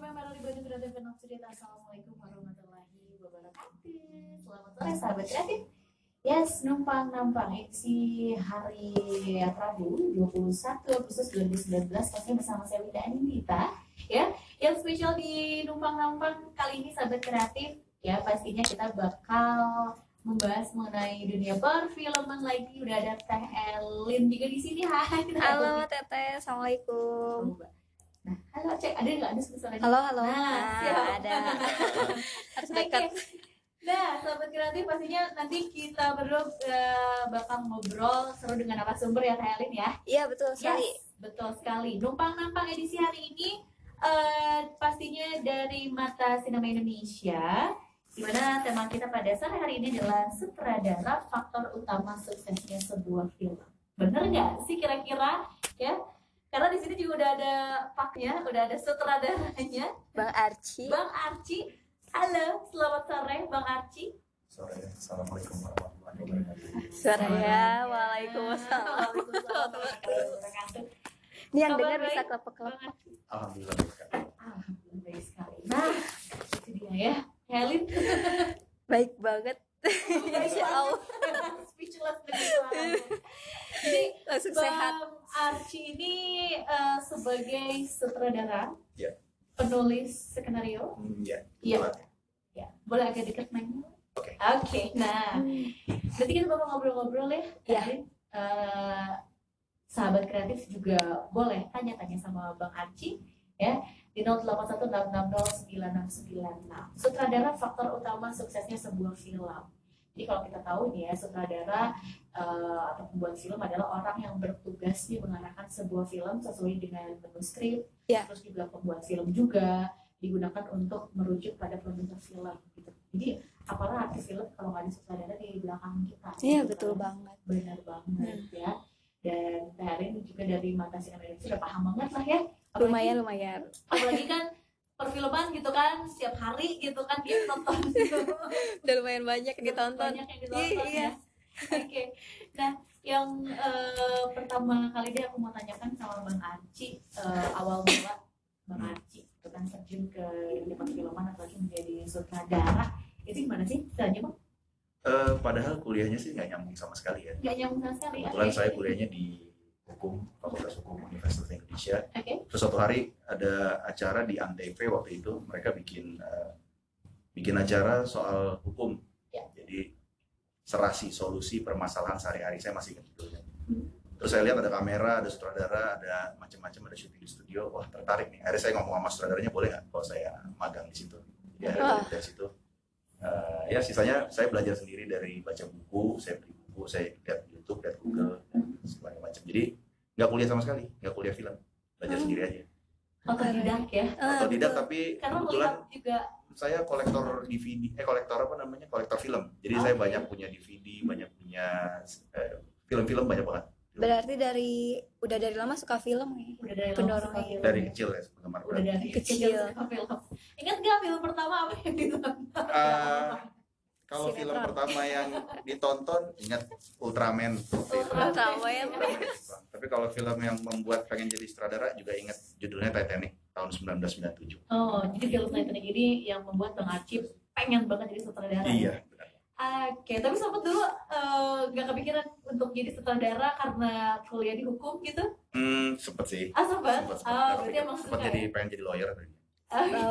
Di Kreatif Cerita? Assalamualaikum warahmatullahi wabarakatuh. Selamat sore sahabat kreatif. Yes, numpang nampang edisi hari Rabu 21 Agustus 2019 pastinya bersama saya Winda Anindita ya. Yang spesial di numpang nampang kali ini sahabat kreatif ya pastinya kita bakal membahas mengenai dunia perfilman lagi. Udah ada Teh Elin juga di sini. Hai halo Teteh assalamualaikum nah halo cek ada nggak ada suara halo halo nah, nah ada harus dekat okay. Nah, sahabat kreatif pastinya nanti kita berdua uh, bakal ngobrol seru dengan apa sumber ya Elin ya. Iya betul sekali. Yes, betul sekali. Numpang nampang edisi hari ini uh, pastinya dari mata sinema Indonesia Di mana tema kita pada sore hari ini adalah sutradara faktor utama suksesnya sebuah film. Bener nggak sih kira-kira ya? Karena di sini juga udah ada faknya, udah ada sutradaranya. Bang Arci. Bang Arci. Halo, selamat sore Bang Arci. Sore, assalamualaikum warahmatullahi wabarakatuh. Sore ya, waalaikumsalam. Ini yang dengar bisa kelepek-kelepek. Alhamdulillah. Alhamdulillah baik sekali. Nah, itu dia ya. Helin baik banget Insya Allah speechless dengan Jadi langsung sehat. Archie ini uh, sebagai sutradara, Ya. penulis skenario, Hmm, ya. Iya. kebetulan. ya boleh agak dekat mainnya. Oke. Oke, nah berarti kita bakal ngobrol-ngobrol ya. Ya. Helin. Uh, sahabat kreatif juga boleh tanya-tanya sama Bang Archie ya di 0816609696. Sutradara faktor utama suksesnya sebuah film. Jadi kalau kita tahu nih ya, sutradara uh, atau pembuat film adalah orang yang bertugas nih mengarahkan sebuah film sesuai dengan manuskrip. Ya. Terus juga pembuat film juga digunakan untuk merujuk pada produser film gitu. Jadi apalah arti film kalau nggak ada sutradara di belakang kita. Iya gitu betul kan. banget. Benar banget ya. Dan Terin juga dari mata Indonesia udah paham banget lah ya. Apalagi- Lumayan lumayan. apalagi kan perfilman gitu kan setiap hari gitu kan dia nonton gitu Udah lumayan banyak yang ditonton. banyak yang ditonton Iya, iya. ya oke nah yang eh, pertama kali deh aku mau tanyakan sama bang Arci eh, awal mula bang Arci itu kan terjun ke dunia perfilman apalagi menjadi sutradara itu gimana sih caranya bang Eh, padahal kuliahnya sih nggak nyambung sama sekali ya. nggak nyambung sama sekali ya Kebetulan Oke. saya kuliahnya di hukum, Fakultas Hukum Universitas Indonesia. oke Terus suatu hari ada acara di Antv waktu itu, mereka bikin eh, bikin acara soal hukum. Ya. Jadi serasi solusi permasalahan sehari-hari saya masih ingat judulnya. Hmm. Terus saya lihat ada kamera, ada sutradara, ada macam-macam, ada syuting di studio. Wah tertarik nih. Akhirnya saya ngomong sama sutradaranya boleh nggak kalau saya magang di situ. Ya Wah. dari situ. Eh, ya sisanya saya belajar sendiri dari baca buku, saya beli buku, saya lihat YouTube, lihat Google, dan segala macam. Jadi nggak kuliah sama sekali, nggak kuliah film, belajar Hmm. sendiri aja. otodidak ya Otodidak betul. tapi karena kebetulan juga saya kolektor DVD, eh kolektor apa namanya, kolektor film. Jadi saya Oke. banyak punya DVD, banyak punya eh, film-film banyak banget. Berarti dari udah dari lama suka film ya? udah dari lama Pendorong suka ya. film Dari kecil ya penggemar udah dari Kecil. suka film ingat gak film pertama apa yang ditonton Ah, kalau film pertama yang ditonton ingat Ultraman. Ultraman. Tapi kalau film yang membuat pengen jadi sutradara juga ingat judulnya Titanic tahun 1997. Oh, jadi film Titanic ini yang membuat Bang Acip pengen banget jadi sutradara. Iya, benar. Oke, tapi sempat dulu nggak kepikiran untuk jadi sutradara karena kuliah di hukum gitu? Hmm, sempet sih. Ah, sempat? Sempet, sempet. Nggak berarti emang suka jadi ya? pengen jadi lawyer tadi. Oke. Oh,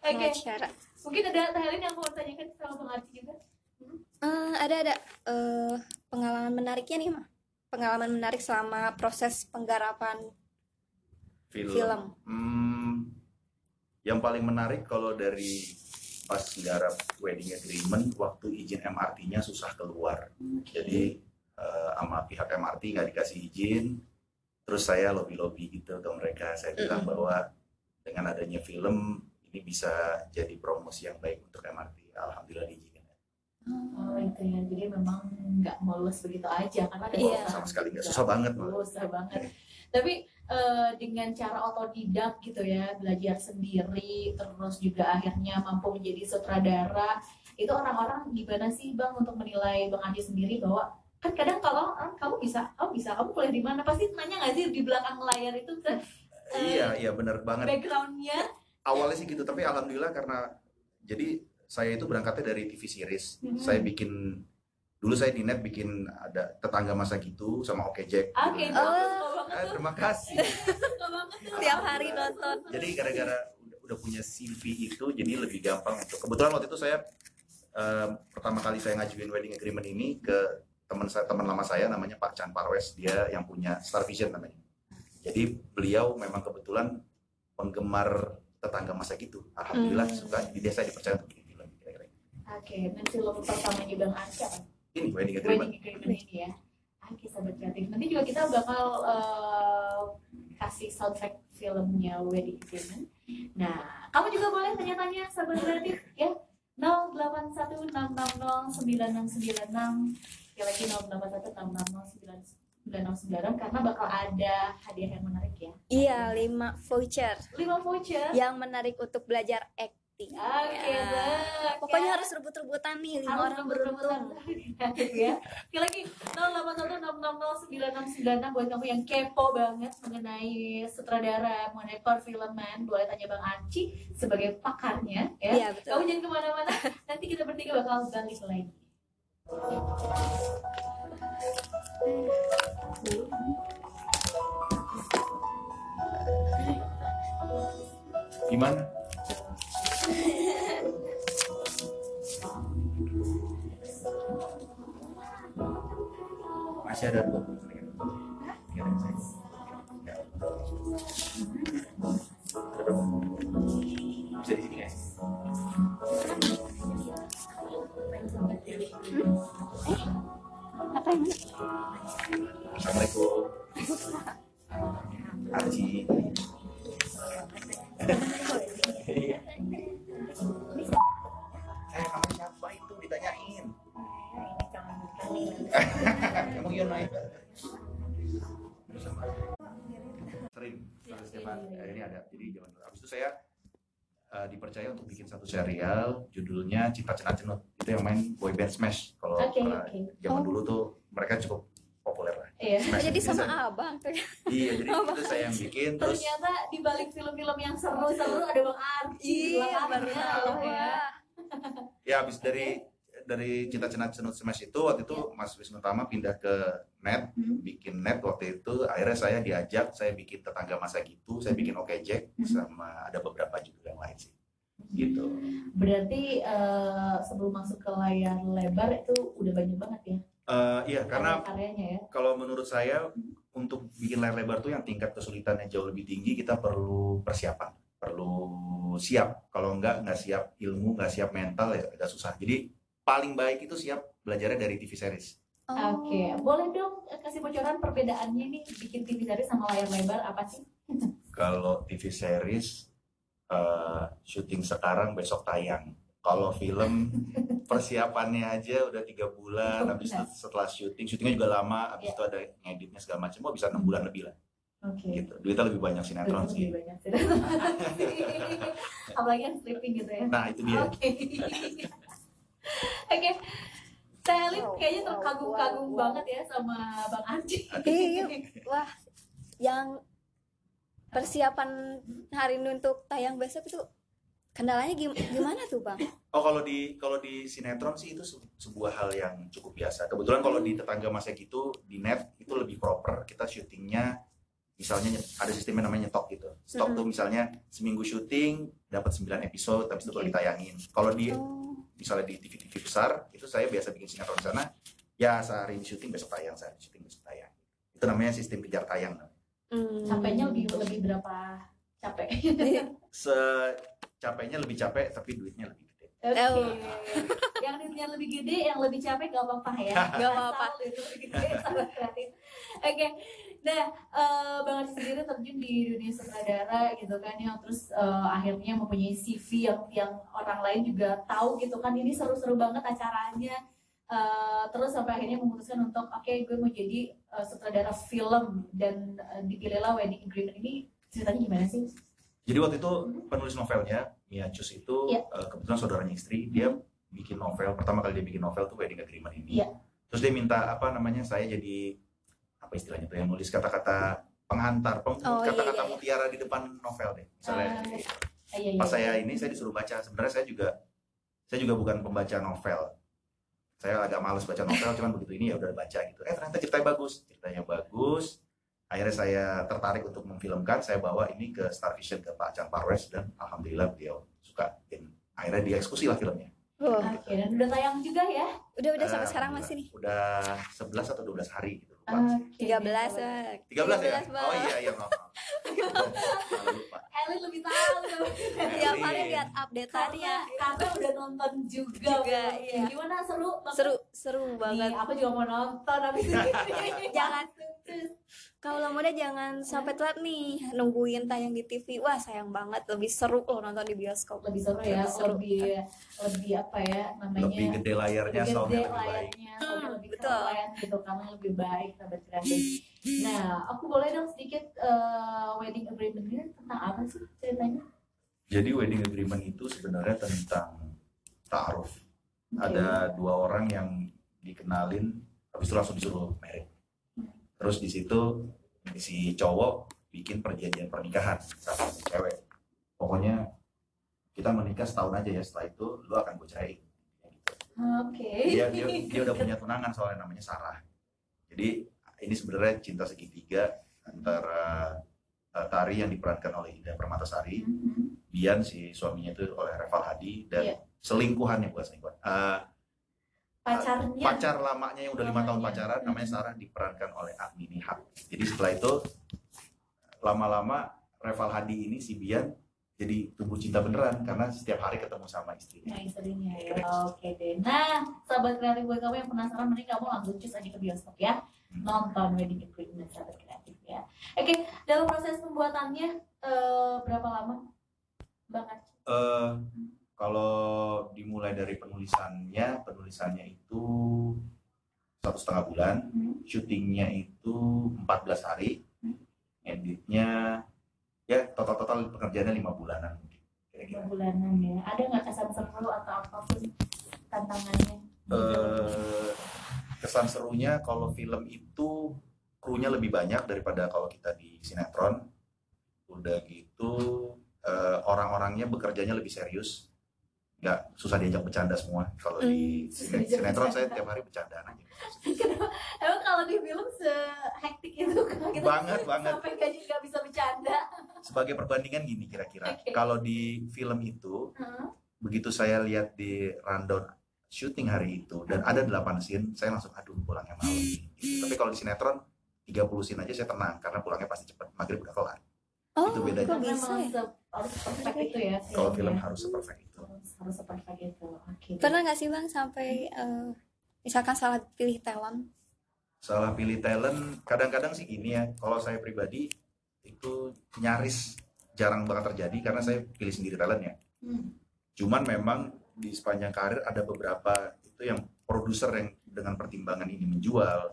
Oke, Pengacara. Mungkin ada Teh Helin yang mau tanyakan sama Bang Acip juga? Eh, ada ada eh, pengalaman menariknya nih mah. Pengalaman menarik selama proses penggarapan Film. film. Hmm, yang paling menarik kalau dari pas garap wedding agreement waktu izin MRT-nya susah keluar. Jadi eh, sama pihak MRT nggak dikasih izin. Terus saya lobby-lobby gitu ke mereka. Saya bilang Mm-mm. bahwa dengan adanya film ini bisa jadi promosi yang baik untuk MRT. Alhamdulillah diizinkan. Oh, itu ya. Jadi memang nggak mulus begitu aja karena ada Iya. sama sekali nggak susah banget susah banget tapi eh, dengan cara otodidak gitu ya belajar sendiri terus juga akhirnya mampu menjadi sutradara itu orang-orang gimana sih bang untuk menilai bang Andi sendiri bahwa kan kadang kalau "Ah, kamu bisa kamu bisa kamu kuliah di mana pasti nanya nggak sih di belakang layar itu kan iya iya benar banget backgroundnya awalnya sih gitu tapi alhamdulillah karena jadi saya itu berangkatnya dari TV series Mhm. saya bikin dulu saya di net bikin ada tetangga masa gitu sama Oke Jack oke gitu. itu Oh. suka banget Ah, tuh terima kasih Tiap hari nonton. jadi gara-gara udah, udah punya CV itu jadi lebih gampang untuk kebetulan waktu itu saya em, pertama kali saya ngajuin wedding agreement ini ke teman saya teman lama saya namanya Pak Chan Parwes dia yang punya Star Vision namanya jadi beliau memang kebetulan penggemar tetangga masa gitu. Alhamdulillah Hmm. suka dia saya dipercaya untuk bikin film kira-kira oke dan film pertamanya bang Arca ini wedding agreement. Wedding agreement ini ya. Oke sahabat kreatif. Nanti juga kita bakal eh, kasih soundtrack filmnya wedding agreement. Nah kamu juga boleh tanya-tanya sahabat kreatif ya. 0816609696 ya lagi 0816609696 karena bakal ada hadiah yang menarik ya Iya, lima voucher 5 voucher yang menarik untuk belajar acting. Oke, Ya. Bang. Pokoknya Ya. harus rebut-rebutan nih lima harus orang beruntung. ya. Sekali lagi 0816609696 buat kamu yang kepo banget mengenai sutradara, mengenai perfilman, boleh tanya Bang Arci sebagai pakarnya ya. Iya, Kamu betul. jangan ke mana-mana, nanti kita bertiga bakal balik lagi. Gimana Oke. zaman Oh. dulu tuh mereka cukup populer lah. Iya. Smash. jadi sama saya- abang tuh. Iya, jadi itu saya yang bikin terus Ternyata di balik film-film yang seru-seru ada Bang Arci. Iya, belakangnya loh ya. ya habis dari dari Cinta Cenat Cenut Smash itu waktu itu Mas Wisnu Tama pindah ke net Hmm. bikin net waktu itu akhirnya saya diajak saya bikin tetangga masa gitu saya bikin Oke Jack Hmm. sama ada beberapa judul yang lain sih gitu Berarti eh, sebelum masuk ke layar lebar itu udah banyak banget ya Eh, iya karena karyanya ya. kalau menurut saya untuk bikin layar lebar tuh yang tingkat kesulitannya jauh lebih tinggi kita perlu persiapan perlu siap kalau enggak nggak siap ilmu nggak siap mental ya agak susah jadi paling baik itu siap belajarnya dari TV series Oh. Oke, boleh dong kasih bocoran perbedaannya nih bikin TV series sama layar lebar apa sih? kalau TV series eh, syuting sekarang besok tayang kalau film persiapannya aja udah tiga bulan habis itu setelah syuting syutingnya juga lama habis Ya. itu ada ngeditnya segala macam oh bisa enam bulan lebih lah Oke. gitu duitnya lebih banyak sinetron Lebih sih banyak sih. Apalagi yang stripping gitu ya. nah itu dia Oke. Oke. Saya Lip Wow, kayaknya terkagum-kagum wow, wow. banget ya sama Bang Arci. Iya. Wah, yang persiapan hari ini untuk tayang besok itu kendalanya gim- gimana tuh bang? oh kalau di kalau di sinetron sih itu se- sebuah hal yang cukup biasa. Kebetulan kalau di tetangga masa gitu di net itu lebih proper. Kita syutingnya misalnya ada sistemnya namanya nyetok gitu. Stok Mhm. tuh misalnya seminggu syuting dapat 9 episode habis itu baru Oke. ditayangin. Kalau di Oh, misalnya di TV-TV besar itu saya biasa bikin sinetron di sana. Ya sehari ini syuting besok tayang sehari syuting besok tayang. Itu namanya sistem kejar tayang hmm. Capeknya lebih lebih berapa capek? se capeknya lebih capek tapi duitnya lebih gede Oke. Oh. yang duitnya lebih gede, yang lebih capek gak apa-apa ya. Gak apa-apa. Oke. Nah, eh, Bang Arci sendiri terjun di dunia sutradara gitu kan ya, terus eh, akhirnya mempunyai CV yang yang orang lain juga tahu gitu kan, ini seru-seru banget acaranya. Eh, terus sampai akhirnya memutuskan untuk oke gue mau jadi eh, sutradara film dan eh, dipilihlah wedding agreement ini ceritanya gimana sih? Jadi waktu itu penulis novelnya Mia Chus itu Iya. eh, kebetulan saudaranya istri dia bikin novel pertama kali dia bikin novel tuh wedding agreement ini. Iya. Terus dia minta apa namanya saya jadi apa istilahnya tuh yang nulis kata-kata penghantar, pem- Oh, iya, kata-kata iya, iya. mutiara di depan novel deh. Misalnya Ah, iya, iya, pas iya. saya ini saya disuruh baca. Sebenarnya saya juga saya juga bukan pembaca novel. Saya agak males baca novel, cuman begitu ini ya udah baca gitu. Eh ternyata ceritanya bagus, ceritanya bagus. Akhirnya saya tertarik untuk memfilmkan. Saya bawa ini ke Star Vision ke Pak Chan Parwes dan alhamdulillah beliau suka. Dan akhirnya dieksekusi lah filmnya. Wah, Oke, dan udah tayang juga ya. udah udah sampai sekarang masih nih. Udah 11 atau 12 hari gitu. lupa. 13 sahabat. eh. 13 ya? 13, Bang. Oh iya iya maaf. Elin lebih tahu. Tiap hari Elin. lihat update-annya. Karena kakak udah nonton juga. Juga, iya. Gimana seru? banget? Seru seru Nih, banget. aku juga mau nonton abis ini. Jangan kalau muda jangan sampai telat nih nungguin tayang di TV. Wah, sayang banget. Lebih seru loh nonton di bioskop. lebih seru ya, Lebih seru. lebih lebih apa ya namanya? Lebih gede layarnya, lebih gede lebih baik. layarnya, Hmm, lebih betul. keren gitu, karena lebih baik sahabat kreatif. Nah, aku boleh dong sedikit eh, wedding agreement ini tentang apa sih ceritanya? Jadi wedding agreement itu sebenarnya tentang ta'aruf. Oke. Ada dua orang yang dikenalin, habis itu langsung disuruh married. Terus di situ si cowok bikin perjanjian pernikahan sama si cewek. Pokoknya kita menikah setahun aja ya, setelah itu lu akan gue cerai. Oke. dia, dia, dia udah punya tunangan soalnya namanya Sarah. Jadi ini sebenarnya cinta segitiga antara uh, Tari yang diperankan oleh Ida Permatasari, Mhm. Bian si suaminya itu oleh Reval Hadi dan Iya. selingkuhannya bukan selingkuhan. Uh, Pacarnya. pacar lamanya yang udah lima tahun pacaran namanya Sarah diperankan oleh Agni Nihak. Jadi setelah itu lama-lama Reval Hadi ini si Bian jadi tumbuh cinta beneran karena setiap hari ketemu sama istrinya. Nah, istrinya ya. Oke deh. Nah, sahabat kreatif buat kamu yang penasaran, mending kamu langsung cus aja ke bioskop ya. Nonton Wedding Agreement sahabat kreatif ya. Oke, dalam proses pembuatannya eh, berapa lama? Banget. Eh, kalau dimulai dari penulisannya, penulisannya itu satu setengah bulan, Hmm. syutingnya itu 14 hari, Hmm. editnya ya total-total pekerjaannya lima bulanan mungkin. Lima Kira-kira. bulanan ya. Ada nggak kesan seru atau apa pun tantangannya? Eh, kesan serunya kalau film itu krunya lebih banyak daripada kalau kita di sinetron. Udah gitu eh, orang-orangnya bekerjanya lebih serius. Nggak susah diajak bercanda semua. Kalau di Hmm, diajak sinetron saya tiap hari bercandaan aja. Emang kalau di film sehektik itu kan kita Banget, banget. sampai gaji nggak bisa bercanda. Sebagai perbandingan gini kira-kira. Oke. Kalau di film itu Hah? begitu saya lihat di rundown syuting hari itu dan ada 8 scene, saya langsung aduh pulangnya malam. Gitu. Tapi kalau di sinetron 30 scene aja saya tenang karena pulangnya pasti cepat, maghrib udah kelar. Oh, Itu bedanya. Karena bisa memang ya? harus perfect itu ya. Kalau film filmnya. harus seperfect itu. harus seperfect itu. Oke. Pernah nggak sih bang sampai eh, misalkan salah pilih talent? Salah pilih talent, kadang-kadang sih gini ya. Kalau saya pribadi itu nyaris jarang banget terjadi karena saya pilih sendiri talentnya. Hmm. Cuman memang di sepanjang karir ada beberapa itu yang produser yang dengan pertimbangan ini menjual.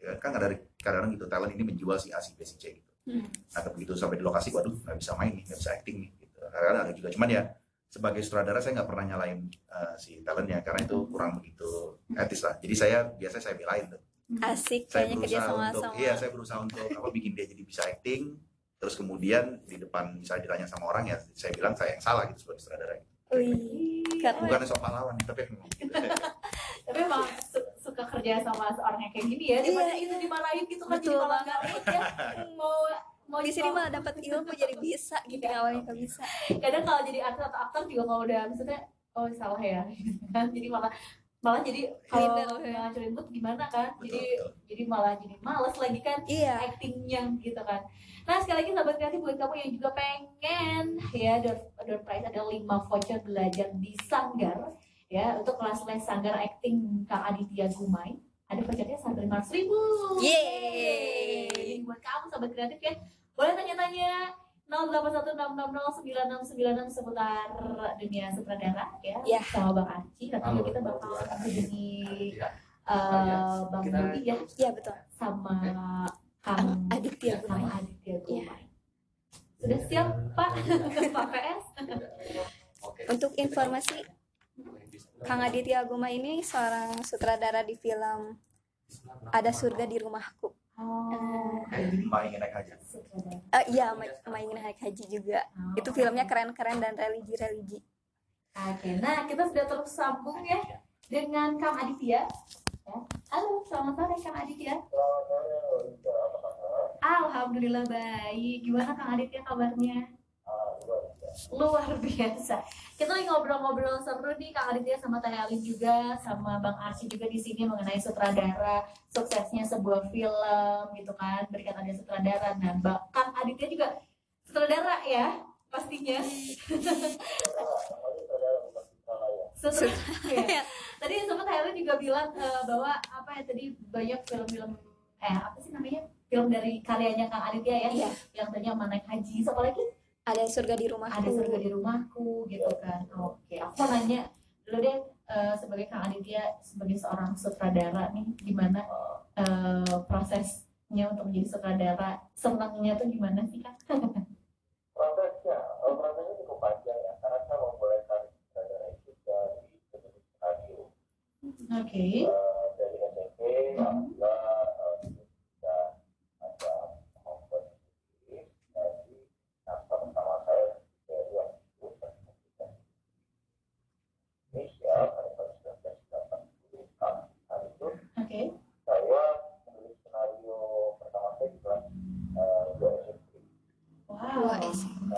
Ya, kan ada kadang-kadang gitu talent ini menjual si A, si B, si C gitu. Hmm. Nah begitu sampai di lokasi, waduh nggak bisa main nih, nggak bisa acting nih. Gitu. Kadang-kadang ada juga. Cuman ya sebagai sutradara saya nggak pernah nyalain uh, si talentnya karena itu kurang begitu etis lah. Jadi saya biasanya saya belain tuh. Asik Saya kerja berusaha sama untuk, sama. iya saya berusaha untuk apa bikin dia jadi bisa acting. Terus kemudian di depan misalnya ditanya sama orang ya saya bilang saya yang salah gitu sebagai sutradara. Wih, keren. Bukan sok pahlawan tapi emang gitu. Tapi emang su- suka kerja sama seorang yang kayak gini ya. Daripada Iya, itu iya. dimarahin gitu kan jadi Betul malah nggak ya. Mau mau di sini malah dapat ilmu jadi bisa gitu yang awalnya nggak bisa. kadang kalau jadi artis atau aktor juga kalau udah maksudnya oh salah ya jadi malah malah jadi kalau ngancurin mood gimana kan Betul, jadi betul. jadi malah jadi males lagi kan Iya. actingnya gitu kan nah sekali lagi sahabat kreatif buat kamu yang juga pengen ya door, door prize ada 5 voucher belajar di Sanggar ya untuk kelas les Sanggar acting Kang Aditya Gumai ada vouchernya sampai lima ribu Yeay. Buat kamu sahabat kreatif ya boleh tanya-tanya 0816609696 seputar dunia sutradara ya Ya. sama Bang Arci nanti Halo. kita bakal menghubungi Ya. eh, Bang Kita- Budi ya Iya betul. sama Kang Aditya sama Gumai. Aditya Gumai. Sudah siap Pak Pak PS? Untuk informasi, Kang Aditya Gumai ini seorang sutradara di film Ada Surga di Rumahku. Oh, Eh, jadi Ma ingin naik haji. Eh, iya Ma, Ma ingin naik haji juga Oh, itu filmnya keren-keren dan religi-religi Oke, nah kita sudah tersambung ya dengan Kang Aditya. Ya. Halo, selamat sore Kang Aditya. Alhamdulillah baik. Gimana Kang Aditya kabarnya? Luar biasa. Kita lagi ngobrol-ngobrol seru nih Kang Aditya sama Teh Elin juga, sama Bang Arsi juga di sini mengenai sutradara, suksesnya sebuah film gitu kan, berkat ada sutradara. Nah, Bang Kang Aditya juga sutradara ya, pastinya. Sutradara. ya. Tadi sempat Helen juga bilang eh, bahwa apa ya tadi banyak film-film eh apa sih namanya film dari karyanya Kang Aditya ya Iya. yang tadi yang naik haji apalagi ada surga di rumahku ada surga di rumahku gitu kan oke aku mau nanya dulu deh eh, sebagai Kang Aditya sebagai seorang sutradara nih gimana eh, prosesnya untuk menjadi sutradara senangnya tuh gimana sih Kang? prosesnya oh, prosesnya cukup panjang ya karena saya memulai karir sutradara itu dari penulis radio Oke. Eh, dari SMP Hmm. alhamdulillah eh, itu sudah ada kemampuan sendiri jadi naskah pertama saya dari waktu itu saya Indonesia pada tahun 1980 saat itu Oke. saya menulis skenario pertama saya di kelas eh, dua SMP Wow. Dua SMP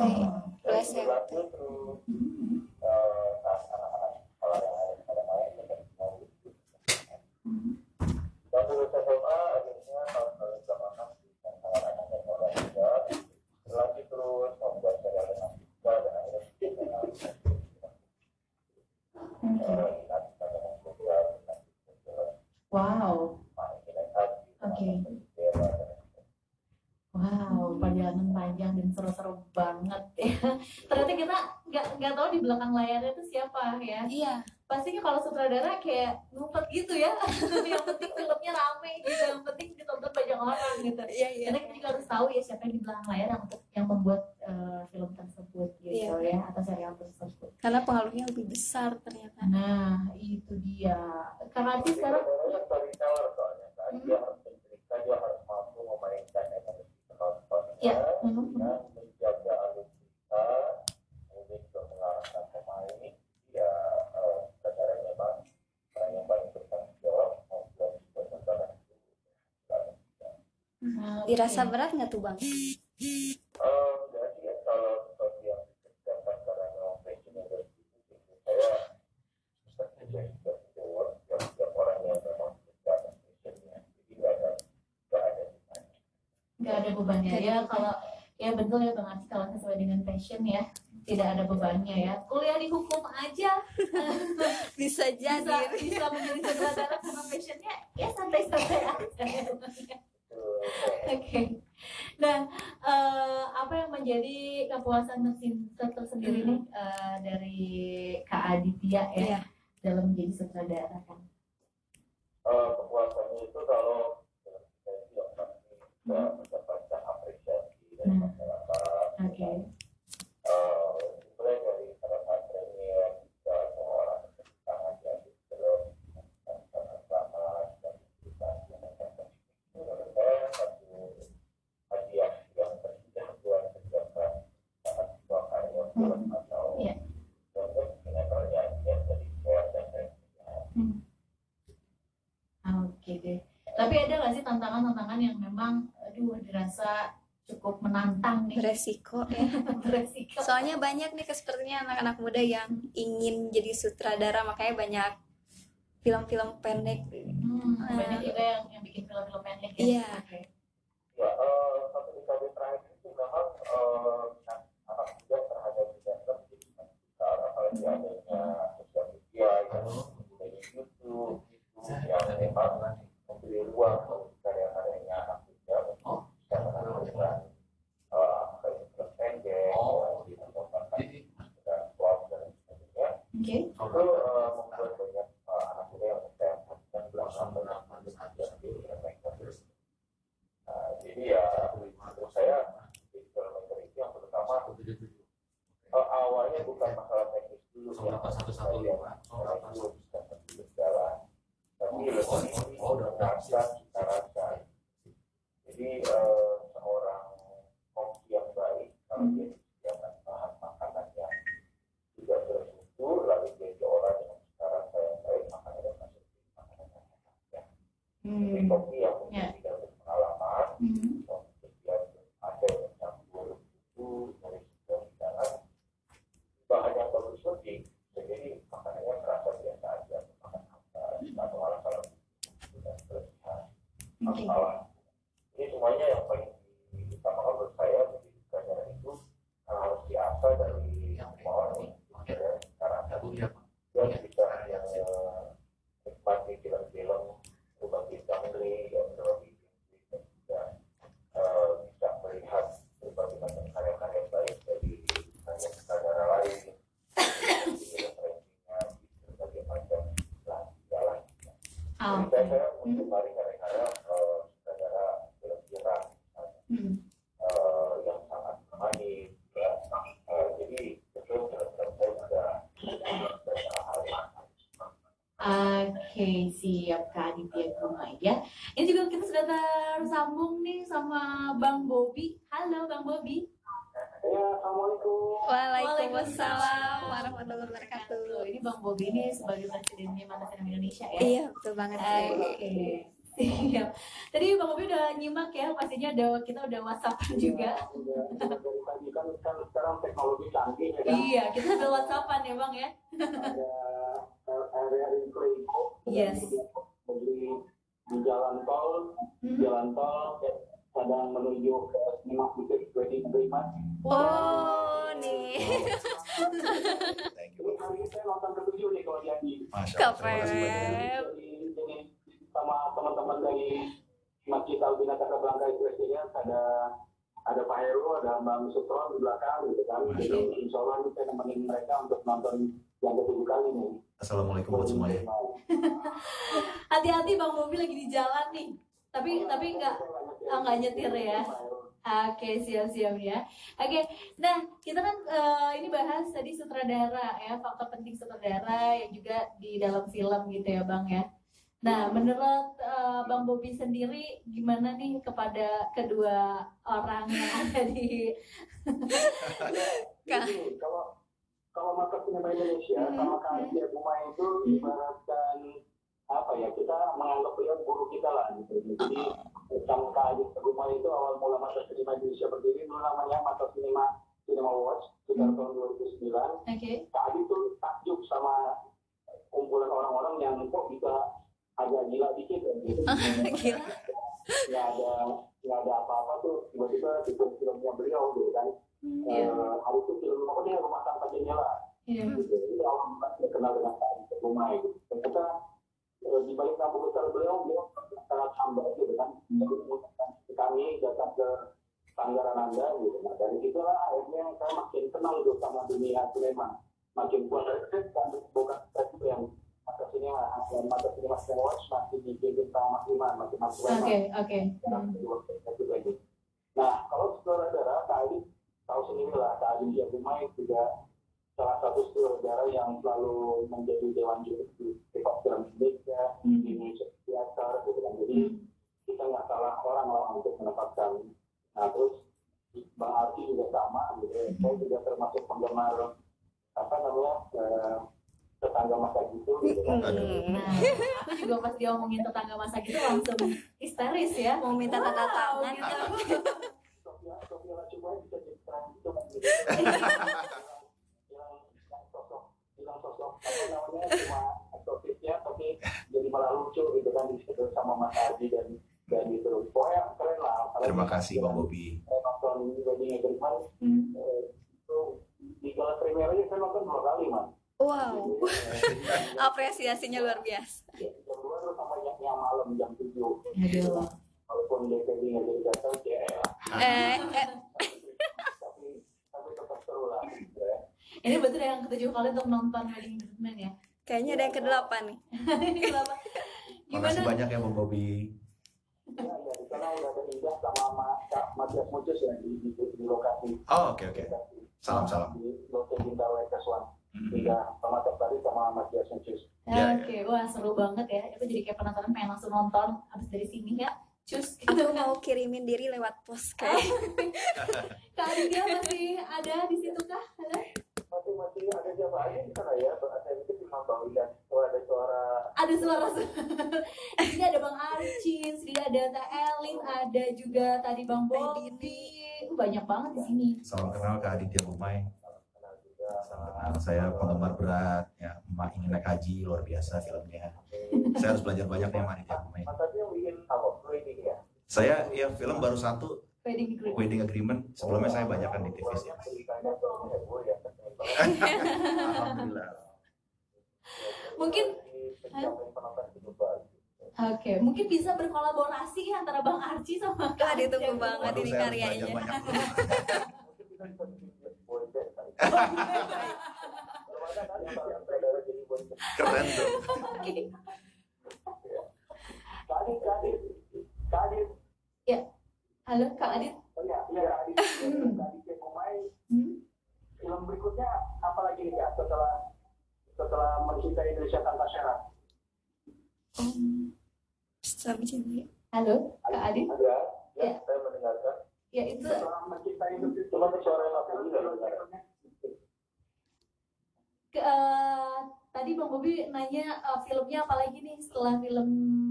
Dua SMP. terus Hmm. eh, saat anak-anak sekolah yang lain pada main saya mau itu. Hmm. Dan lulus SMA akhirnya tahun 2018 di anak-anak yang orang juga berlatih terus membuat serial dengan juga dan akhirnya saya Oke. eh, minat dengan sosial dengan sosial Wow. main dengan haji Oke. dengan dan Wow, perjalanan panjang dan seru-seru banget ya. Ternyata kita nggak nggak tahu di belakang layarnya itu siapa ya. Iya Pastinya kalau sutradara kayak ngumpet gitu ya. yang penting filmnya rame gitu, yang penting ditonton banyak orang gitu. iya iya Karena kita juga harus tahu ya siapa yang di belakang layar yang untuk yang membuat eh, film tersebut gitu ya atau serial tersebut. karena pengaruhnya lebih besar ternyata Nah, itu dia. Kang Adi sekarang storyteller soalnya kan Hmm. dia harus bercerita dia harus mampu memainkan emosi penontonnya Ya. Menjaga alur cerita kemudian juga mengarahkan pemain ya eh, sebenarnya memang orang yang paling bertanggung jawab membuat sebuah tontonan itu Nah, dirasa oke. berat nggak tuh bang? Enggak sih ya kalau karena dari saya setiap orang yang memang jadi nggak ada nggak ada bebannya. nggak ada bebannya. Ya kalau ya betul ya bang Arsi kalau sesuai dengan passion ya tidak ada bebannya ya. Kuliah di hukum aja. Bisa bisa bisa menjadi sutradara karena passionnya ya santai-santai aja Oke. Nah eh, apa yang menjadi kepuasan tersendiri nih eh, dari Kak Aditya ya Iya. dalam menjadi sutradara kan Eh, kepuasannya itu kalau film kita itu yang bisa mendapatkan apresiasi dari Hmm. masyarakat oke Eh, mulai dari pada saat premier juga semua orang bertepuk tangan di akhir film dan karena selamat dan kita menurut saya satu hadiah yang terindah buat setiap saat sebuah karya film atau Iya. untuk sinetronnya yang dari share dan reaksinya Oke deh. Tapi ada nggak sih tantangan-tantangan yang memang, aduh, dirasa cukup menantang nih, beresiko ya beresiko. soalnya banyak nih sepertinya anak-anak muda yang ingin jadi sutradara makanya banyak film-film pendek Hmm, banyak juga yang, yang bikin film-film pendek ya. Iya. Oke. Ya, eh, satu dekade terakhir itu memang eh, minat anak muda terhadap dunia film jadi semakin besar, apalagi adanya sosial media yang kemudian YouTube itu yang memang memberi ruang bagi karya-karyanya anak muda untuk bisa menampilkan eh, kayak film pendek, yang ditonton dan vlog dan sebagainya. Oke. Itu eh, membuat banyak eh, anak muda yang saya perhatikan belakang banyak menjadi filmmaker. Nah, jadi ya menurut saya di filmmaker itu yang pertama eh, awalnya bukan masalah teknis dulu Oh, dapat satu satu lima. Oh, yang dapat dulu bisa berjalan tapi Oh, lebih oh, oh, dapat. mengasah cita rasa eh, seorang koki yang baik kalau dia disediakan bahan makanan yang juga bermutu lalu dia diolah dengan cara yang baik maka dia masuk di makanan yang enak ya. Jadi Hmm. kopi yang mungkin Ya. tidak berpengalaman Hmm. kemudian ada yang mencampur itu dari sebuah hidangan bahan yang bagus lebih jadi makanannya terasa biasa aja makan apa atau malah kalau sudah berlebihan Oke. Masalah. Ini semuanya yang paling diutamakan menurut saya pelajaran itu harus diasah dari semua orang Oke. ya, karena Ya, Bu, ya, Pak. dia bisa hanya menikmati film-film berbagai genre yang berbagai genre dan juga eh, bisa melihat berbagai macam karya-karya baik dari karya sutradara lain di referensinya di berbagai macam jalan Ah, jadi saya menggemari karya-karya eh, sutradara film Iran misalnya Hmm. eh, yang sangat manis ya Eh, jadi betul film-film saya juga beberapa hal yang Oke, siap Kak Aditya Kumai ya. Ini juga kita sudah tersambung nih sama Bang Bobi. Halo Bang Bobi. Ya, Assalamualaikum. Waalaikumsalam warahmatullahi wabarakatuh. Ini Bobi nih sebagai presidennya Mantan Film Indonesia ya. Iya betul banget sih. Oke. Siap. Tadi Bang Bobi udah nyimak ya, pastinya udah kita udah WhatsApp juga. Udah, udah dari tadi kan, kan sekarang teknologi canggih ya kan. Iya, kita sambil WhatsAppan ya Bang ya. Ada area Infrego. Yes. Jadi di jalan tol, Hmm. jalan tol ya, sedang menuju ke Simak Bukit Wedding Agreement. Oh nih. Thank Ini you. hari ini saya nonton kalau jadi. Keren. Ini sama teman-teman dari Masjid Albina Casablanca Presiden ada ada Pak Heru, ada Bang Sutron di belakang gitu kan. Jadi insya Allah ini saya nemenin mereka untuk nonton yang ketujuh kali nih. Assalamualaikum buat semuanya. Hati-hati Bang Bobi lagi di jalan nih. Tapi tapi enggak ah, nggak nyetir ya. Oke, siap-siap ya. Oke, nah kita kan eh, ini bahas tadi sutradara ya, faktor penting sutradara yang juga di dalam film gitu ya Bang ya. Nah, menurut eh, Bang Bobi sendiri gimana nih kepada kedua orang yang ada di Jadi kalau kalau mata sinema Indonesia Hmm, sama Kak Adia Buma itu Hmm. ibaratkan apa ya kita menganggap beliau guru kita lah gitu. Jadi Adia Buma itu awal mula mata sinema Indonesia berdiri dulu namanya mata sinema Cinema Watch sekitar Hmm. tahun 2009. Oke. Kak Adi tuh takjub sama kumpulan orang-orang yang kok bisa agak gila dikit ya gitu. Gila. Nggak ada nggak ada apa-apa tuh tiba-tiba di film-filmnya beliau gitu kan. Hmm, Eh, Iya. hari itu film apa nih rumah tanpa jendela Iya. gitu. Jadi awal mula saya kenal dengan Kak rumah itu. Sinema. Makin kuat saya kan bukan itu yang yang mata sinema saya watch masih dipimpin sama Mas Iman, masih Mas Iman. Oke, oke. Nah, Hmm. kedua saya juga gitu. Nah, kalau saudara-saudara, Kak Adi tahu sendiri lah, Kak Adi Jagumai juga salah satu saudara yang selalu menjadi dewan juri di Hip-Hop Film Indonesia, Hmm. di Indonesia Theater, gitu kan. Jadi Hmm. kita nggak salah orang lah untuk menempatkan. Nah, terus Bang Arti juga sama, gitu. Saya juga termasuk penggemar apa namanya eh, tetangga masa gitu, gitu kan. Aduh. Nah, aku ngomongin tetangga masa gitu langsung histeris ya. Mau minta tanda Wow, tangan. gitu. Terima kasih Bang Bobi. nonton wedding Hmm. eh, itu di gala premier aja saya nonton dua kali man Wow. Apresiasinya luar biasa. jam dua terus sama yang, yang malam jam tujuh Aduh. walaupun DVD nggak jadi datang ya Eh, eh, tapi tapi tetap seru lah gitu ya. Ini betul yang ketujuh kali untuk nonton Wedding Agreement ya. kayaknya ada yang kedelapan nih. Ini kenapa? Makasih Gimana? banyak ya Bang Bobi. Ya, ya, di sana udah ada Indah sama Ma- Kak Matias Mucus ya di, di, di lokasi. Oh, oke oke. lokasi. Salam-salam. Di lokasi Indah Wekeswan. Hmm. Indah sama Tari sama Matias Mucus. Ya, Oke, wah seru banget ya. Aku jadi kayak penasaran pengen langsung nonton abis dari sini ya. cus aku gitu mau kirimin diri lewat pos kayak Kak Aditya masih ada di situ kah? Halo? masih masih ada jamaah aja di sana ya ada itu di Mambawi dan oh, ada suara Ada suara di sini ada Bang Arcin, di sini ada Teh Elin, ada juga tadi Bang Bobby. Uh, banyak banget di sini. Salam kenal ke Aditya Bumai. Saya penggemar berat. Ya, emak ingin naik haji luar biasa filmnya. Saya harus belajar banyak nih apa wedding ya Saya ya film baru satu Wedding group. Wedding Agreement. Sebelumnya saya banyak kan di TV sih. ya. Alhamdulillah. Mungkin- Oke, mungkin bisa berkolaborasi antara Bang Arci sama Wah, ditunggu banget Waduh, ini karyanya. Keren tuh. Oke. Kadit, kadit, kadit. Halo Kak Adit. Oh iya, iya, kadit. Hmm. Pemain Hmm? film berikutnya apa lagi nih ya setelah setelah mencintai Indonesia tanpa syarat? Om sama cinta Halo Kak Adit. Ada, ya, Ya. saya mendengarkan. Ya itu Setelah mencintai Indonesia, cuma suara yang aku dengar. Eh, tadi Bang Bobi nanya eh, filmnya apa lagi nih setelah film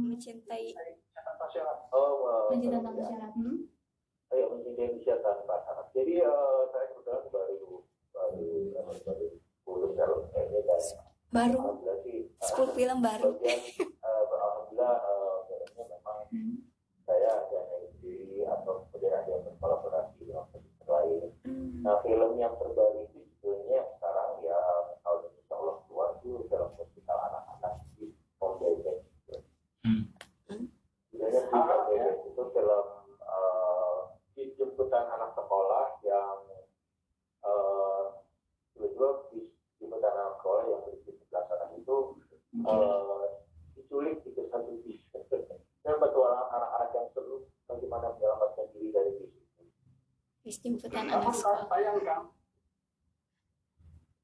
mencintai Tanpa syarat. Oh, Mencintai Tanpa Syarat. Hmm? Ayo mencintai Indonesia tanpa syarat. Jadi eh, saya kebetulan baru baru baru baru sepuluh film kayaknya dan baru 10 film baru Bagian eh, alhamdulillah eh, filmnya memang Hmm. saya ada yang sendiri atau kemudian ada yang berkolaborasi dengan lain. Hmm. Nah film yang terbaru itu sebetulnya sekarang ya tahun ini insya Allah keluar itu film musikal anak-anak di Om Bebek. Hmm. Sebenarnya si Om Bebek itu film eh, di jemputan anak sekolah yang eh, tiba-tiba di jemputan anak sekolah yang berisi 11 anak itu eh, diculik gitu satu bis. Dan petualangan anak-anak yang seru bagaimana menyelamatkan diri dari bis itu. Bis anak sekolah Sayang kan?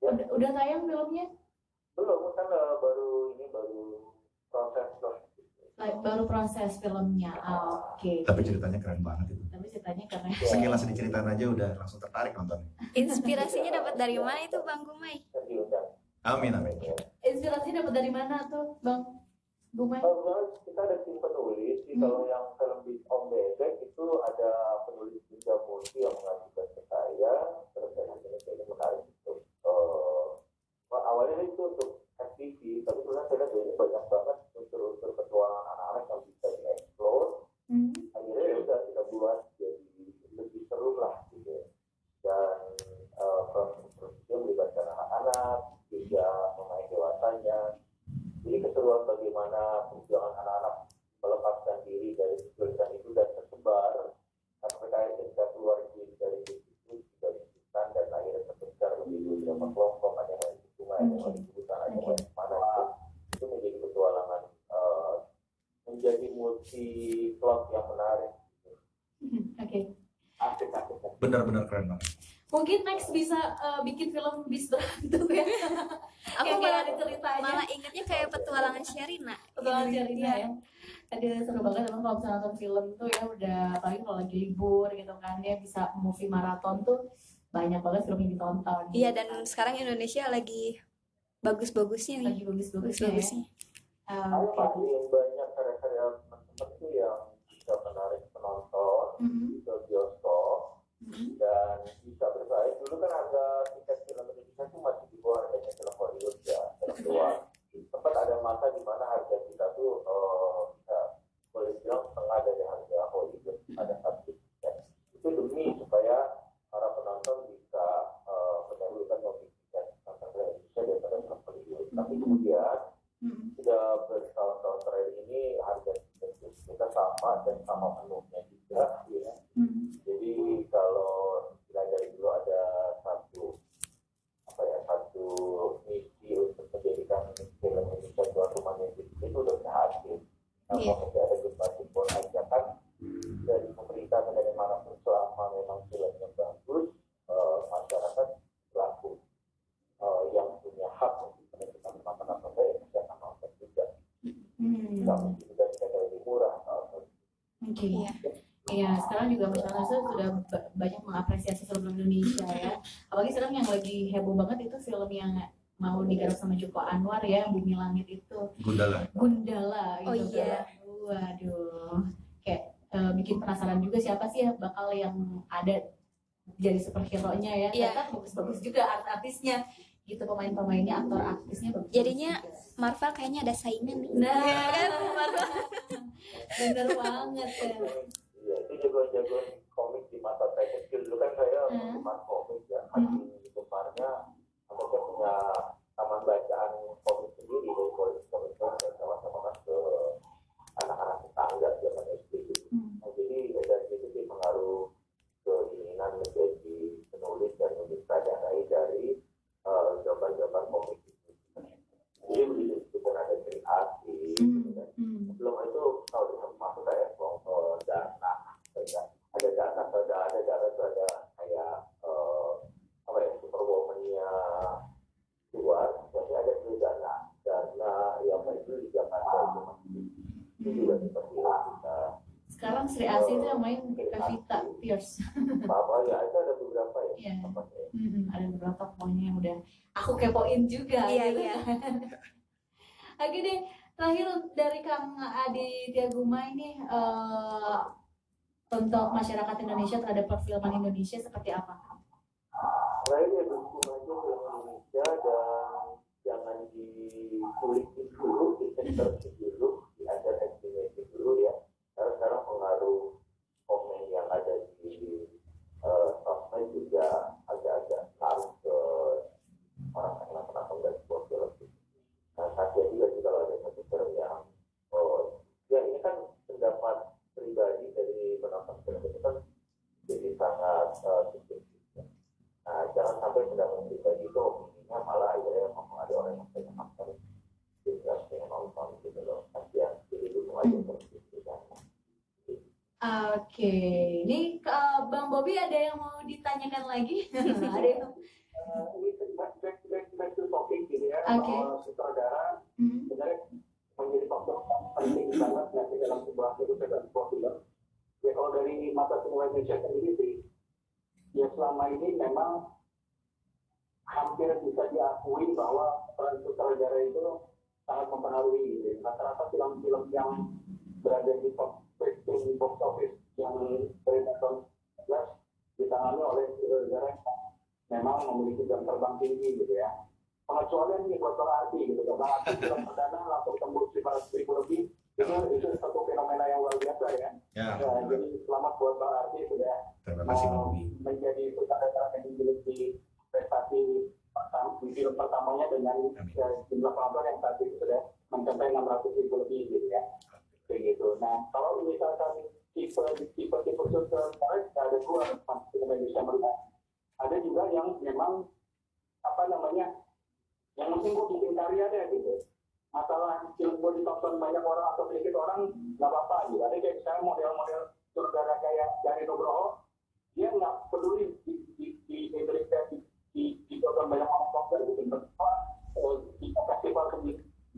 Udah, udah tayang filmnya? Belum, kan eh, baru ini baru proses. Like, baru proses filmnya. Ah, Oke. Tapi ceritanya keren banget itu. Tapi ceritanya keren. Sekilas diceritain aja udah langsung tertarik nontonnya. inspirasinya dapat dari mana itu Bang Gumai. Amin amin. Inspirasinya dapat dari mana tuh, Bang? Kalau misalnya kita ada tim penulis, Hmm. kalau yang film di Om Bebek itu ada penulis Dinda Murti yang mengajukan ke saya, terus saya ini ini menarik untuk eh, wah, awalnya itu untuk FTV, tapi kemudian saya lihat ini banyak banget unsur-unsur petualangan anak-anak yang bisa dieksplor. Hmm. akhirnya ya udah kita buat jadi lebih seru lah gitu ya. dan eh, proses prosesnya melibatkan anak-anak juga pemain dewasanya jadi keseruan bagaimana perjuangan anak-anak melepaskan diri dari kesulitan itu dan tersebar sampai akhirnya ketika keluar diri dari itu juga dihubungkan dan akhirnya terbencar menjadi beberapa kelompok ada yang lain di sungai ada yang lain di hutan ada yang lain di mana itu itu menjadi petualangan eh, menjadi multi plot yang menarik Oke. asik asik asik. Benar-benar keren banget. Mungkin next bisa eh, bikin film bis berantem ya. aku Yang kayak malah ada ceritanya. malah ingetnya kayak petualangan Sherina Betul Sherina ya. Ada seru banget emang kalau misalnya nonton film tuh ya udah apalagi kalau lagi libur gitu kan ya bisa movie maraton tuh banyak banget film yang ditonton. iya dan sekarang Indonesia lagi bagus-bagusnya nih lagi bagus-bagusnya ya. bagus-bagusnya Ah, Ayo Oke. pastiin banyak karya-karya teman-teman itu yang bisa menarik penonton bioskop mhm. Dan bisa bersaing dulu kan harga tiket film Indonesia itu masih di bawah harganya film Hollywood ya film luar sempat ada masa di mana harga kita tuh eh, bisa boleh bilang setengah dari harga Hollywood ada satu tiket itu demi supaya para penonton bisa eh, mendahulukan mobil tiket film Indonesia daripada film Hollywood. Tapi kemudian Mhm. sudah bertahun-tahun terakhir ini harga tiket kita sama dan sama penuhnya juga ya Mhm. jadi kalau istilah dari dulu ada satu apa ya satu misi untuk menjadikan film Indonesia tuan rumahnya itu itu udah berhasil. Nah, Iya. masih ada gempa simbol ajakan dari pemerintah dan dari mana pun selama memang filmnya bagus, eh, masyarakat pelaku eh, yang punya hak untuk menentukan nonton atau enggak ya pasti akan nonton juga. Hmm. Nggak mesti juga tiket lebih murah. atau Oke. Oke. Iya. Iya, sekarang juga masyarakat sudah ba- banyak mengapresiasi film Indonesia ya. Apalagi sekarang yang lagi heboh banget itu film yang mau digarap sama Anwar ya, Bumi Langit itu. Gundala. Gundala Oh, gitu iya. kan. Waduh. Kayak eh, bikin penasaran juga siapa sih yang bakal yang ada jadi superhero-nya ya. Iya. Ternyata bagus-bagus juga art-artisnya. Gitu pemain-pemainnya, aktor artisnya bagus. Jadinya Marvel kayaknya ada saingan nih Nah. Iya kan? Marvel. bener banget ya. Iya, itu jagoan-jagoan komik di masa saya kecil dulu kan saya Hmm. penggemar komik ya. Hmm. Hati atau saya punya taman bacaan komik sendiri dari komik-komik saya sama-sama kan ke anak-anak tetangga zaman SD gitu. Hmm. Nah, jadi dari situ sih pengaruh keinginan menjadi penulis dan menyutradarai dari eh, gambar-gambar komik itu. Jadi begitu itu kan ada kreasi, Hmm. dan Hmm. sebelum itu kalau di masuk kayak eh, dana ada ada dana ada ada dana itu ada kayak eh, apa ya superwoman-nya luar jadi ada juga dana dana yang itu di Jakarta itu masih itu juga seperti itu kita Sekarang Sri Asih itu yang main Pevita Pierce. apa ya itu ada beberapa ya Iya. apa ya Hmm, ada beberapa pokoknya yang udah aku kepoin juga. Iya, gitu iya. kan. Oke deh, terakhir dari Kang Adi Tiaguma ini eh, untuk masyarakat Indonesia terhadap perfilman Indonesia seperti apa? Nah ini ya dukung aja film Indonesia dan jangan dikulitin dulu, diintervensi dulu, diajar estimasi dulu ya. Karena sekarang pengaruh komen yang ada di eh, sosmed juga agak-agak taruh ke orang yang kenapa nggak sebuah film. Nah, kasihan juga sih kalau ada satu film yang oh ya ini kan pendapat pribadi dari penonton film itu kan jadi sangat eh, subjektif ya. Nah, jangan sampai pendapat pribadi itu opininya malah akhirnya mempengaruhi orang yang pengen nonton juga pengen nonton gitu loh. Kasihan, jadi dukung aja terus gitu kan. Oke, ini eh, Bang Bobi ada yang mau ditanyakan lagi? ada yang nah kalau misalkan tipe tipe tipe sutradara ada dua di Indonesia melihat ada juga yang memang apa namanya yang penting gue bikin karya deh gitu. Masalah film gue ditonton banyak orang atau sedikit orang nggak apa-apa gitu. Ada kayak sekarang model-model sutradara kayak dari Nugroho dia nggak peduli di, di, di Indonesia di, di, ditonton banyak orang tonton gitu. Eh, di festival di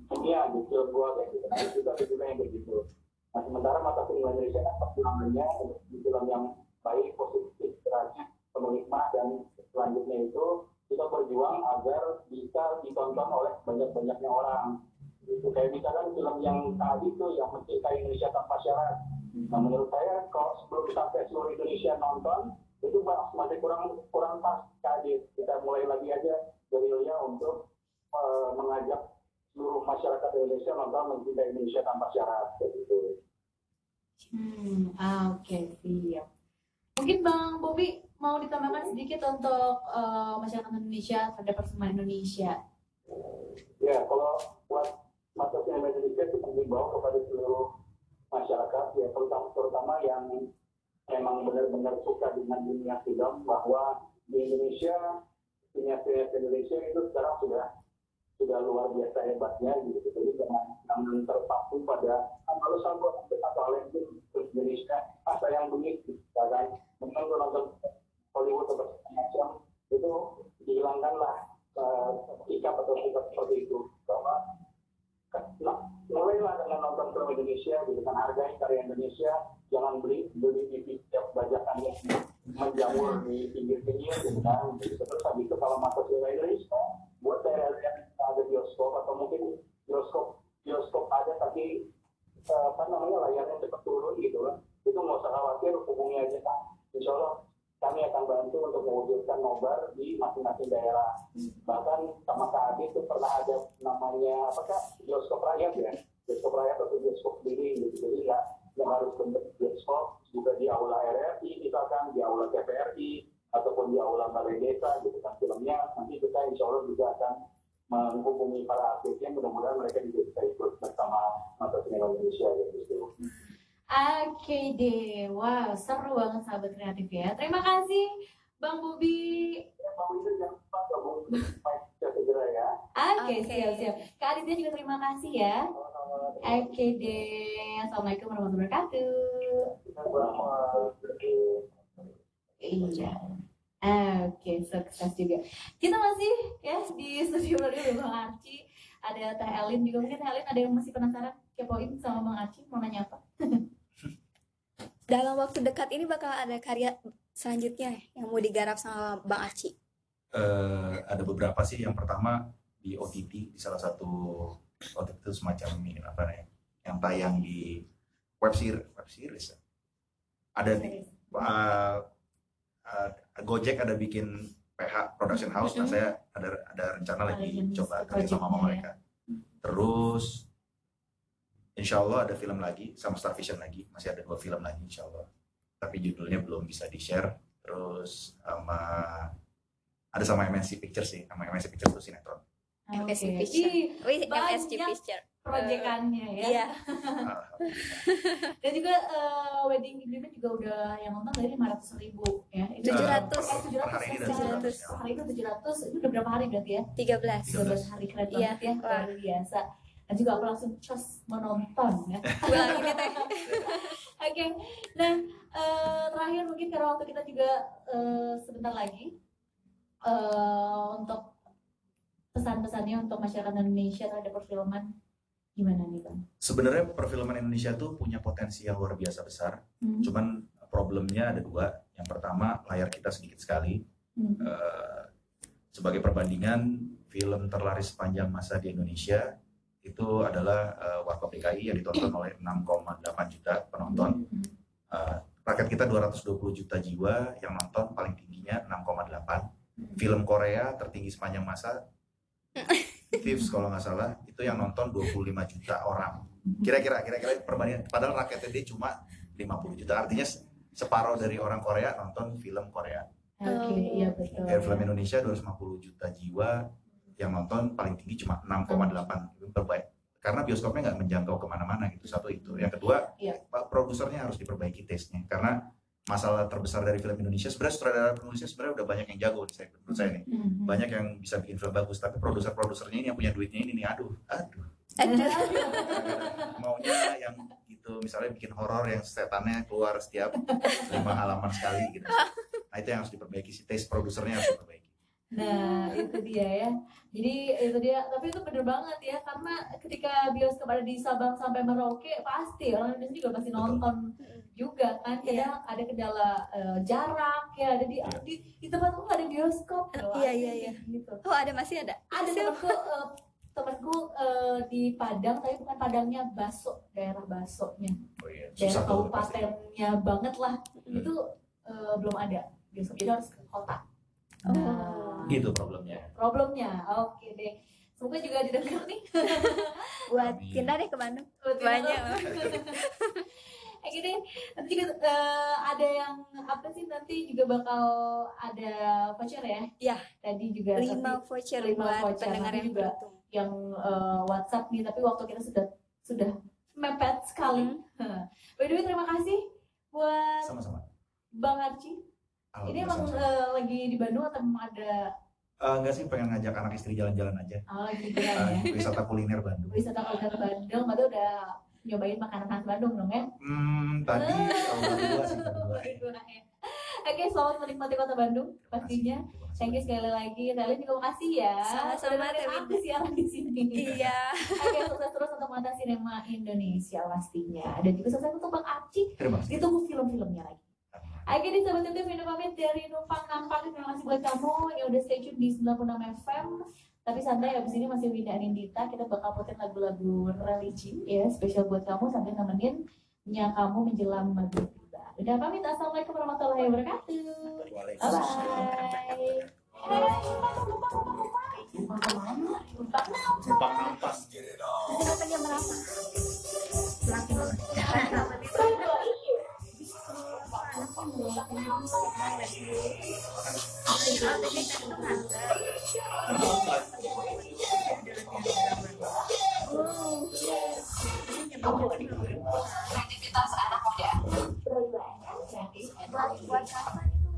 dunia di film gue kayak gitu. Itu ada juga yang begitu nah sementara mata film Indonesia kan perjuangannya untuk di film yang baik positif inspirasi penuh dan selanjutnya itu kita berjuang agar bisa ditonton oleh banyak-banyaknya orang. Gitu. Kayak misalkan film yang tadi itu yang mencintai Indonesia tanpa syarat. Nah menurut saya kalau sebelum sampai seluruh Indonesia nonton itu masih kurang kurang pas tadi. Kita mulai lagi aja dari Lia untuk eh, mengajak seluruh masyarakat Indonesia nonton mencintai Indonesia tanpa syarat gitu. Hmm, ah, oke siap. Mungkin Bang Bobi mau ditambahkan sedikit untuk eh, masyarakat Indonesia terhadap perfilman Indonesia. Ya, kalau buat sinema Indonesia itu mengimbau kepada seluruh masyarakat, ya terutama, terutama yang memang benar-benar suka dengan dunia film, bahwa di Indonesia, sineas-sineas Indonesia itu sekarang sudah sudah luar biasa hebatnya gitu. Jadi jangan terpaku pada "Ah, kalau sambut atau hal itu terus Indonesia apa yang begitu, ya kan? Menonton nonton Hollywood atau macam itu dihilangkanlah eh, sikap atau sikap seperti itu bahwa nah, mulailah dengan nonton film Indonesia gitu kan hargai karya Indonesia jangan beli beli di setiap bajakan yang menjamur di pinggir-pinggir gitu kan terus habis itu kalau masuk ke Indonesia. Buat daerah yang ada bioskop atau mungkin bioskop bioskop ada tapi eh, apa namanya layarnya cepat turun gitu kan. Itu nggak usah khawatir hubungi aja kan insya Allah kami akan bantu untuk mewujudkan nobar di masing-masing daerah. Bahkan sama Adi itu pernah ada namanya apa kak? Bioskop rakyat ya? Bioskop rakyat atau bioskop sendiri gitu. Jadi nggak harus bentuk bioskop juga di aula RRI misalkan di aula TPRI ataupun di aula balai desa gitu kan filmnya. Nanti kita insya Allah juga akan menghubungi para artisnya mudah-mudahan mereka juga bisa ikut bersama mata sinema Indonesia gitu. Oke deh, wow seru banget sahabat kreatif ya. Terima kasih Bang Bobi. ya ya Oke, Oke. siap-siap. Kak Aditya juga terima kasih ya. Oke deh, Assalamualaikum warahmatullahi wabarakatuh. Iya. Oke, sukses juga. Kita masih ya di studio radio Bang Arci, ada Teh Elin juga. Mungkin Teh Elin ada yang masih penasaran kepoin sama Bang Arci mau nanya apa? dalam waktu dekat ini bakal ada karya selanjutnya yang mau digarap sama Bang Aci Eh, ada beberapa sih. Yang pertama di OTT di salah satu OTT itu semacam ini apa ya? Yang tayang di web series, web series ya. Ada di uh, uh, Gojek ada bikin PH production house, nah Mhm. saya ada ada rencana lagi Ada jenis coba kerja sama projectnya mereka. Terus Insya Allah ada film lagi sama Star Vision lagi, masih ada dua film lagi Insya Allah. Tapi judulnya belum bisa di share. Terus sama ada sama MNC Pictures sih, sama MNC Pictures itu sinetron. MSC Oke. Picture. Ih, Wih, Banyak MSC Picture. proyekannya ya. Iya. Dan juga eh, wedding agreement juga udah yang nonton dari 500 ribu ya. Itu 700. Eh, per 700 hari ini dan 700. Per hari itu 700. Itu udah berapa hari berarti ya? 13. 13 hari keren Iya, banget ya. Luar biasa. Dan juga aku langsung cus menonton ya. Ini teh. Oke, nah eh, terakhir mungkin karena waktu kita juga eh, sebentar lagi eh, untuk pesan-pesannya untuk masyarakat Indonesia terhadap perfilman gimana nih bang? Sebenarnya perfilman Indonesia tuh punya potensi yang luar biasa besar. Hmm. Cuman problemnya ada dua. Yang pertama layar kita sedikit sekali. Hmm. Sebagai perbandingan film terlaris sepanjang masa di Indonesia itu adalah eh, Warkop DKI yang ditonton oleh 6,8 juta penonton. Hmm. Eh, rakyat kita 220 juta jiwa yang nonton paling tingginya 6,8. Film Korea tertinggi sepanjang masa Thieves kalau nggak salah itu yang nonton 25 juta orang. Kira-kira kira-kira perbandingan padahal rakyatnya dia cuma 50 juta. Artinya se- separuh dari orang Korea nonton film Korea. Oke, iya betul. Kayak film Indonesia 250 juta jiwa yang nonton paling tinggi cuma 6,8 itu terbaik. Karena bioskopnya nggak menjangkau ke mana-mana gitu satu itu. Yang kedua. Pak produsernya harus diperbaiki taste-nya karena masalah terbesar dari film Indonesia sebenarnya sutradara penulisnya sebenarnya udah banyak yang jago saya menurut saya nih Hmm. banyak yang bisa bikin film bagus tapi produser-produsernya ini yang punya duitnya ini nih aduh aduh Aduh. maunya yang gitu misalnya bikin horor yang setannya keluar setiap lima halaman sekali gitu nah itu yang harus diperbaiki sih taste produsernya harus diperbaiki Nah, itu dia ya. Jadi itu dia, tapi itu bener banget ya karena ketika bioskop ada di Sabang sampai Merauke pasti orang Indonesia juga pasti nonton juga kan. Kadang ada kendala eh, jarak ya, ada di, Iya. di di tempatku nggak ada bioskop. loh, Iya, ada iya, iya. Gitu. Oh, ada masih ada. Ada eh, temanku eh, di Padang tapi bukan Padangnya Baso, daerah Basonya. oh iya Daerah kabupatennya banget lah. Hmm. Itu eh, belum ada bioskop. Jadi harus ke kota. Oh. Nah, gitu problemnya problemnya oke deh semoga juga didengar nih Buat Amin. pindah deh ke Bandung. Buat Banyak. Oke deh, nanti juga eh, ada yang apa sih nanti juga bakal ada voucher ya? Iya. Tadi juga Lima tapi voucher lima buat voucher. pendengar yang juga beruntung. yang eh, WhatsApp nih, tapi waktu kita sudah sudah mepet sekali. Hmm. By the way, terima kasih buat sama-sama Bang Arci. Ini Alhamdulillah, emang eh, lagi di Bandung atau emang ada Eh, enggak sih pengen ngajak anak istri jalan-jalan aja oh, Eh, ya? wisata kuliner Bandung Wisata kuliner Bandung, atau udah nyobain makanan khas Bandung dong ya? hmm tadi sih berdua Berdua ya. Oke, selamat menikmati kota Bandung pastinya. Thank you sekali lagi. Kalian juga makasih ya. Sama-sama, aku siaran di sini. iya Oke, sukses terus untuk mata sinema Indonesia pastinya. Dan juga sukses untuk Bang Aci. Terima kasih. Ditunggu film-filmnya lagi. Oke, di sahabat itu minum pamit dari Numpang Nampak. Terima kasih buat kamu yang udah stay tune di 96 FM. Tapi santai abis ini masih Winda Anindita. Kita bakal putin lagu-lagu religi ya, spesial buat kamu sambil nemenin nya kamu menjelang maghrib tiba. Udah pamit. Assalamualaikum warahmatullahi wabarakatuh. Waalaikumsalam. Bye aktivitas anak muda buat buat kapan itu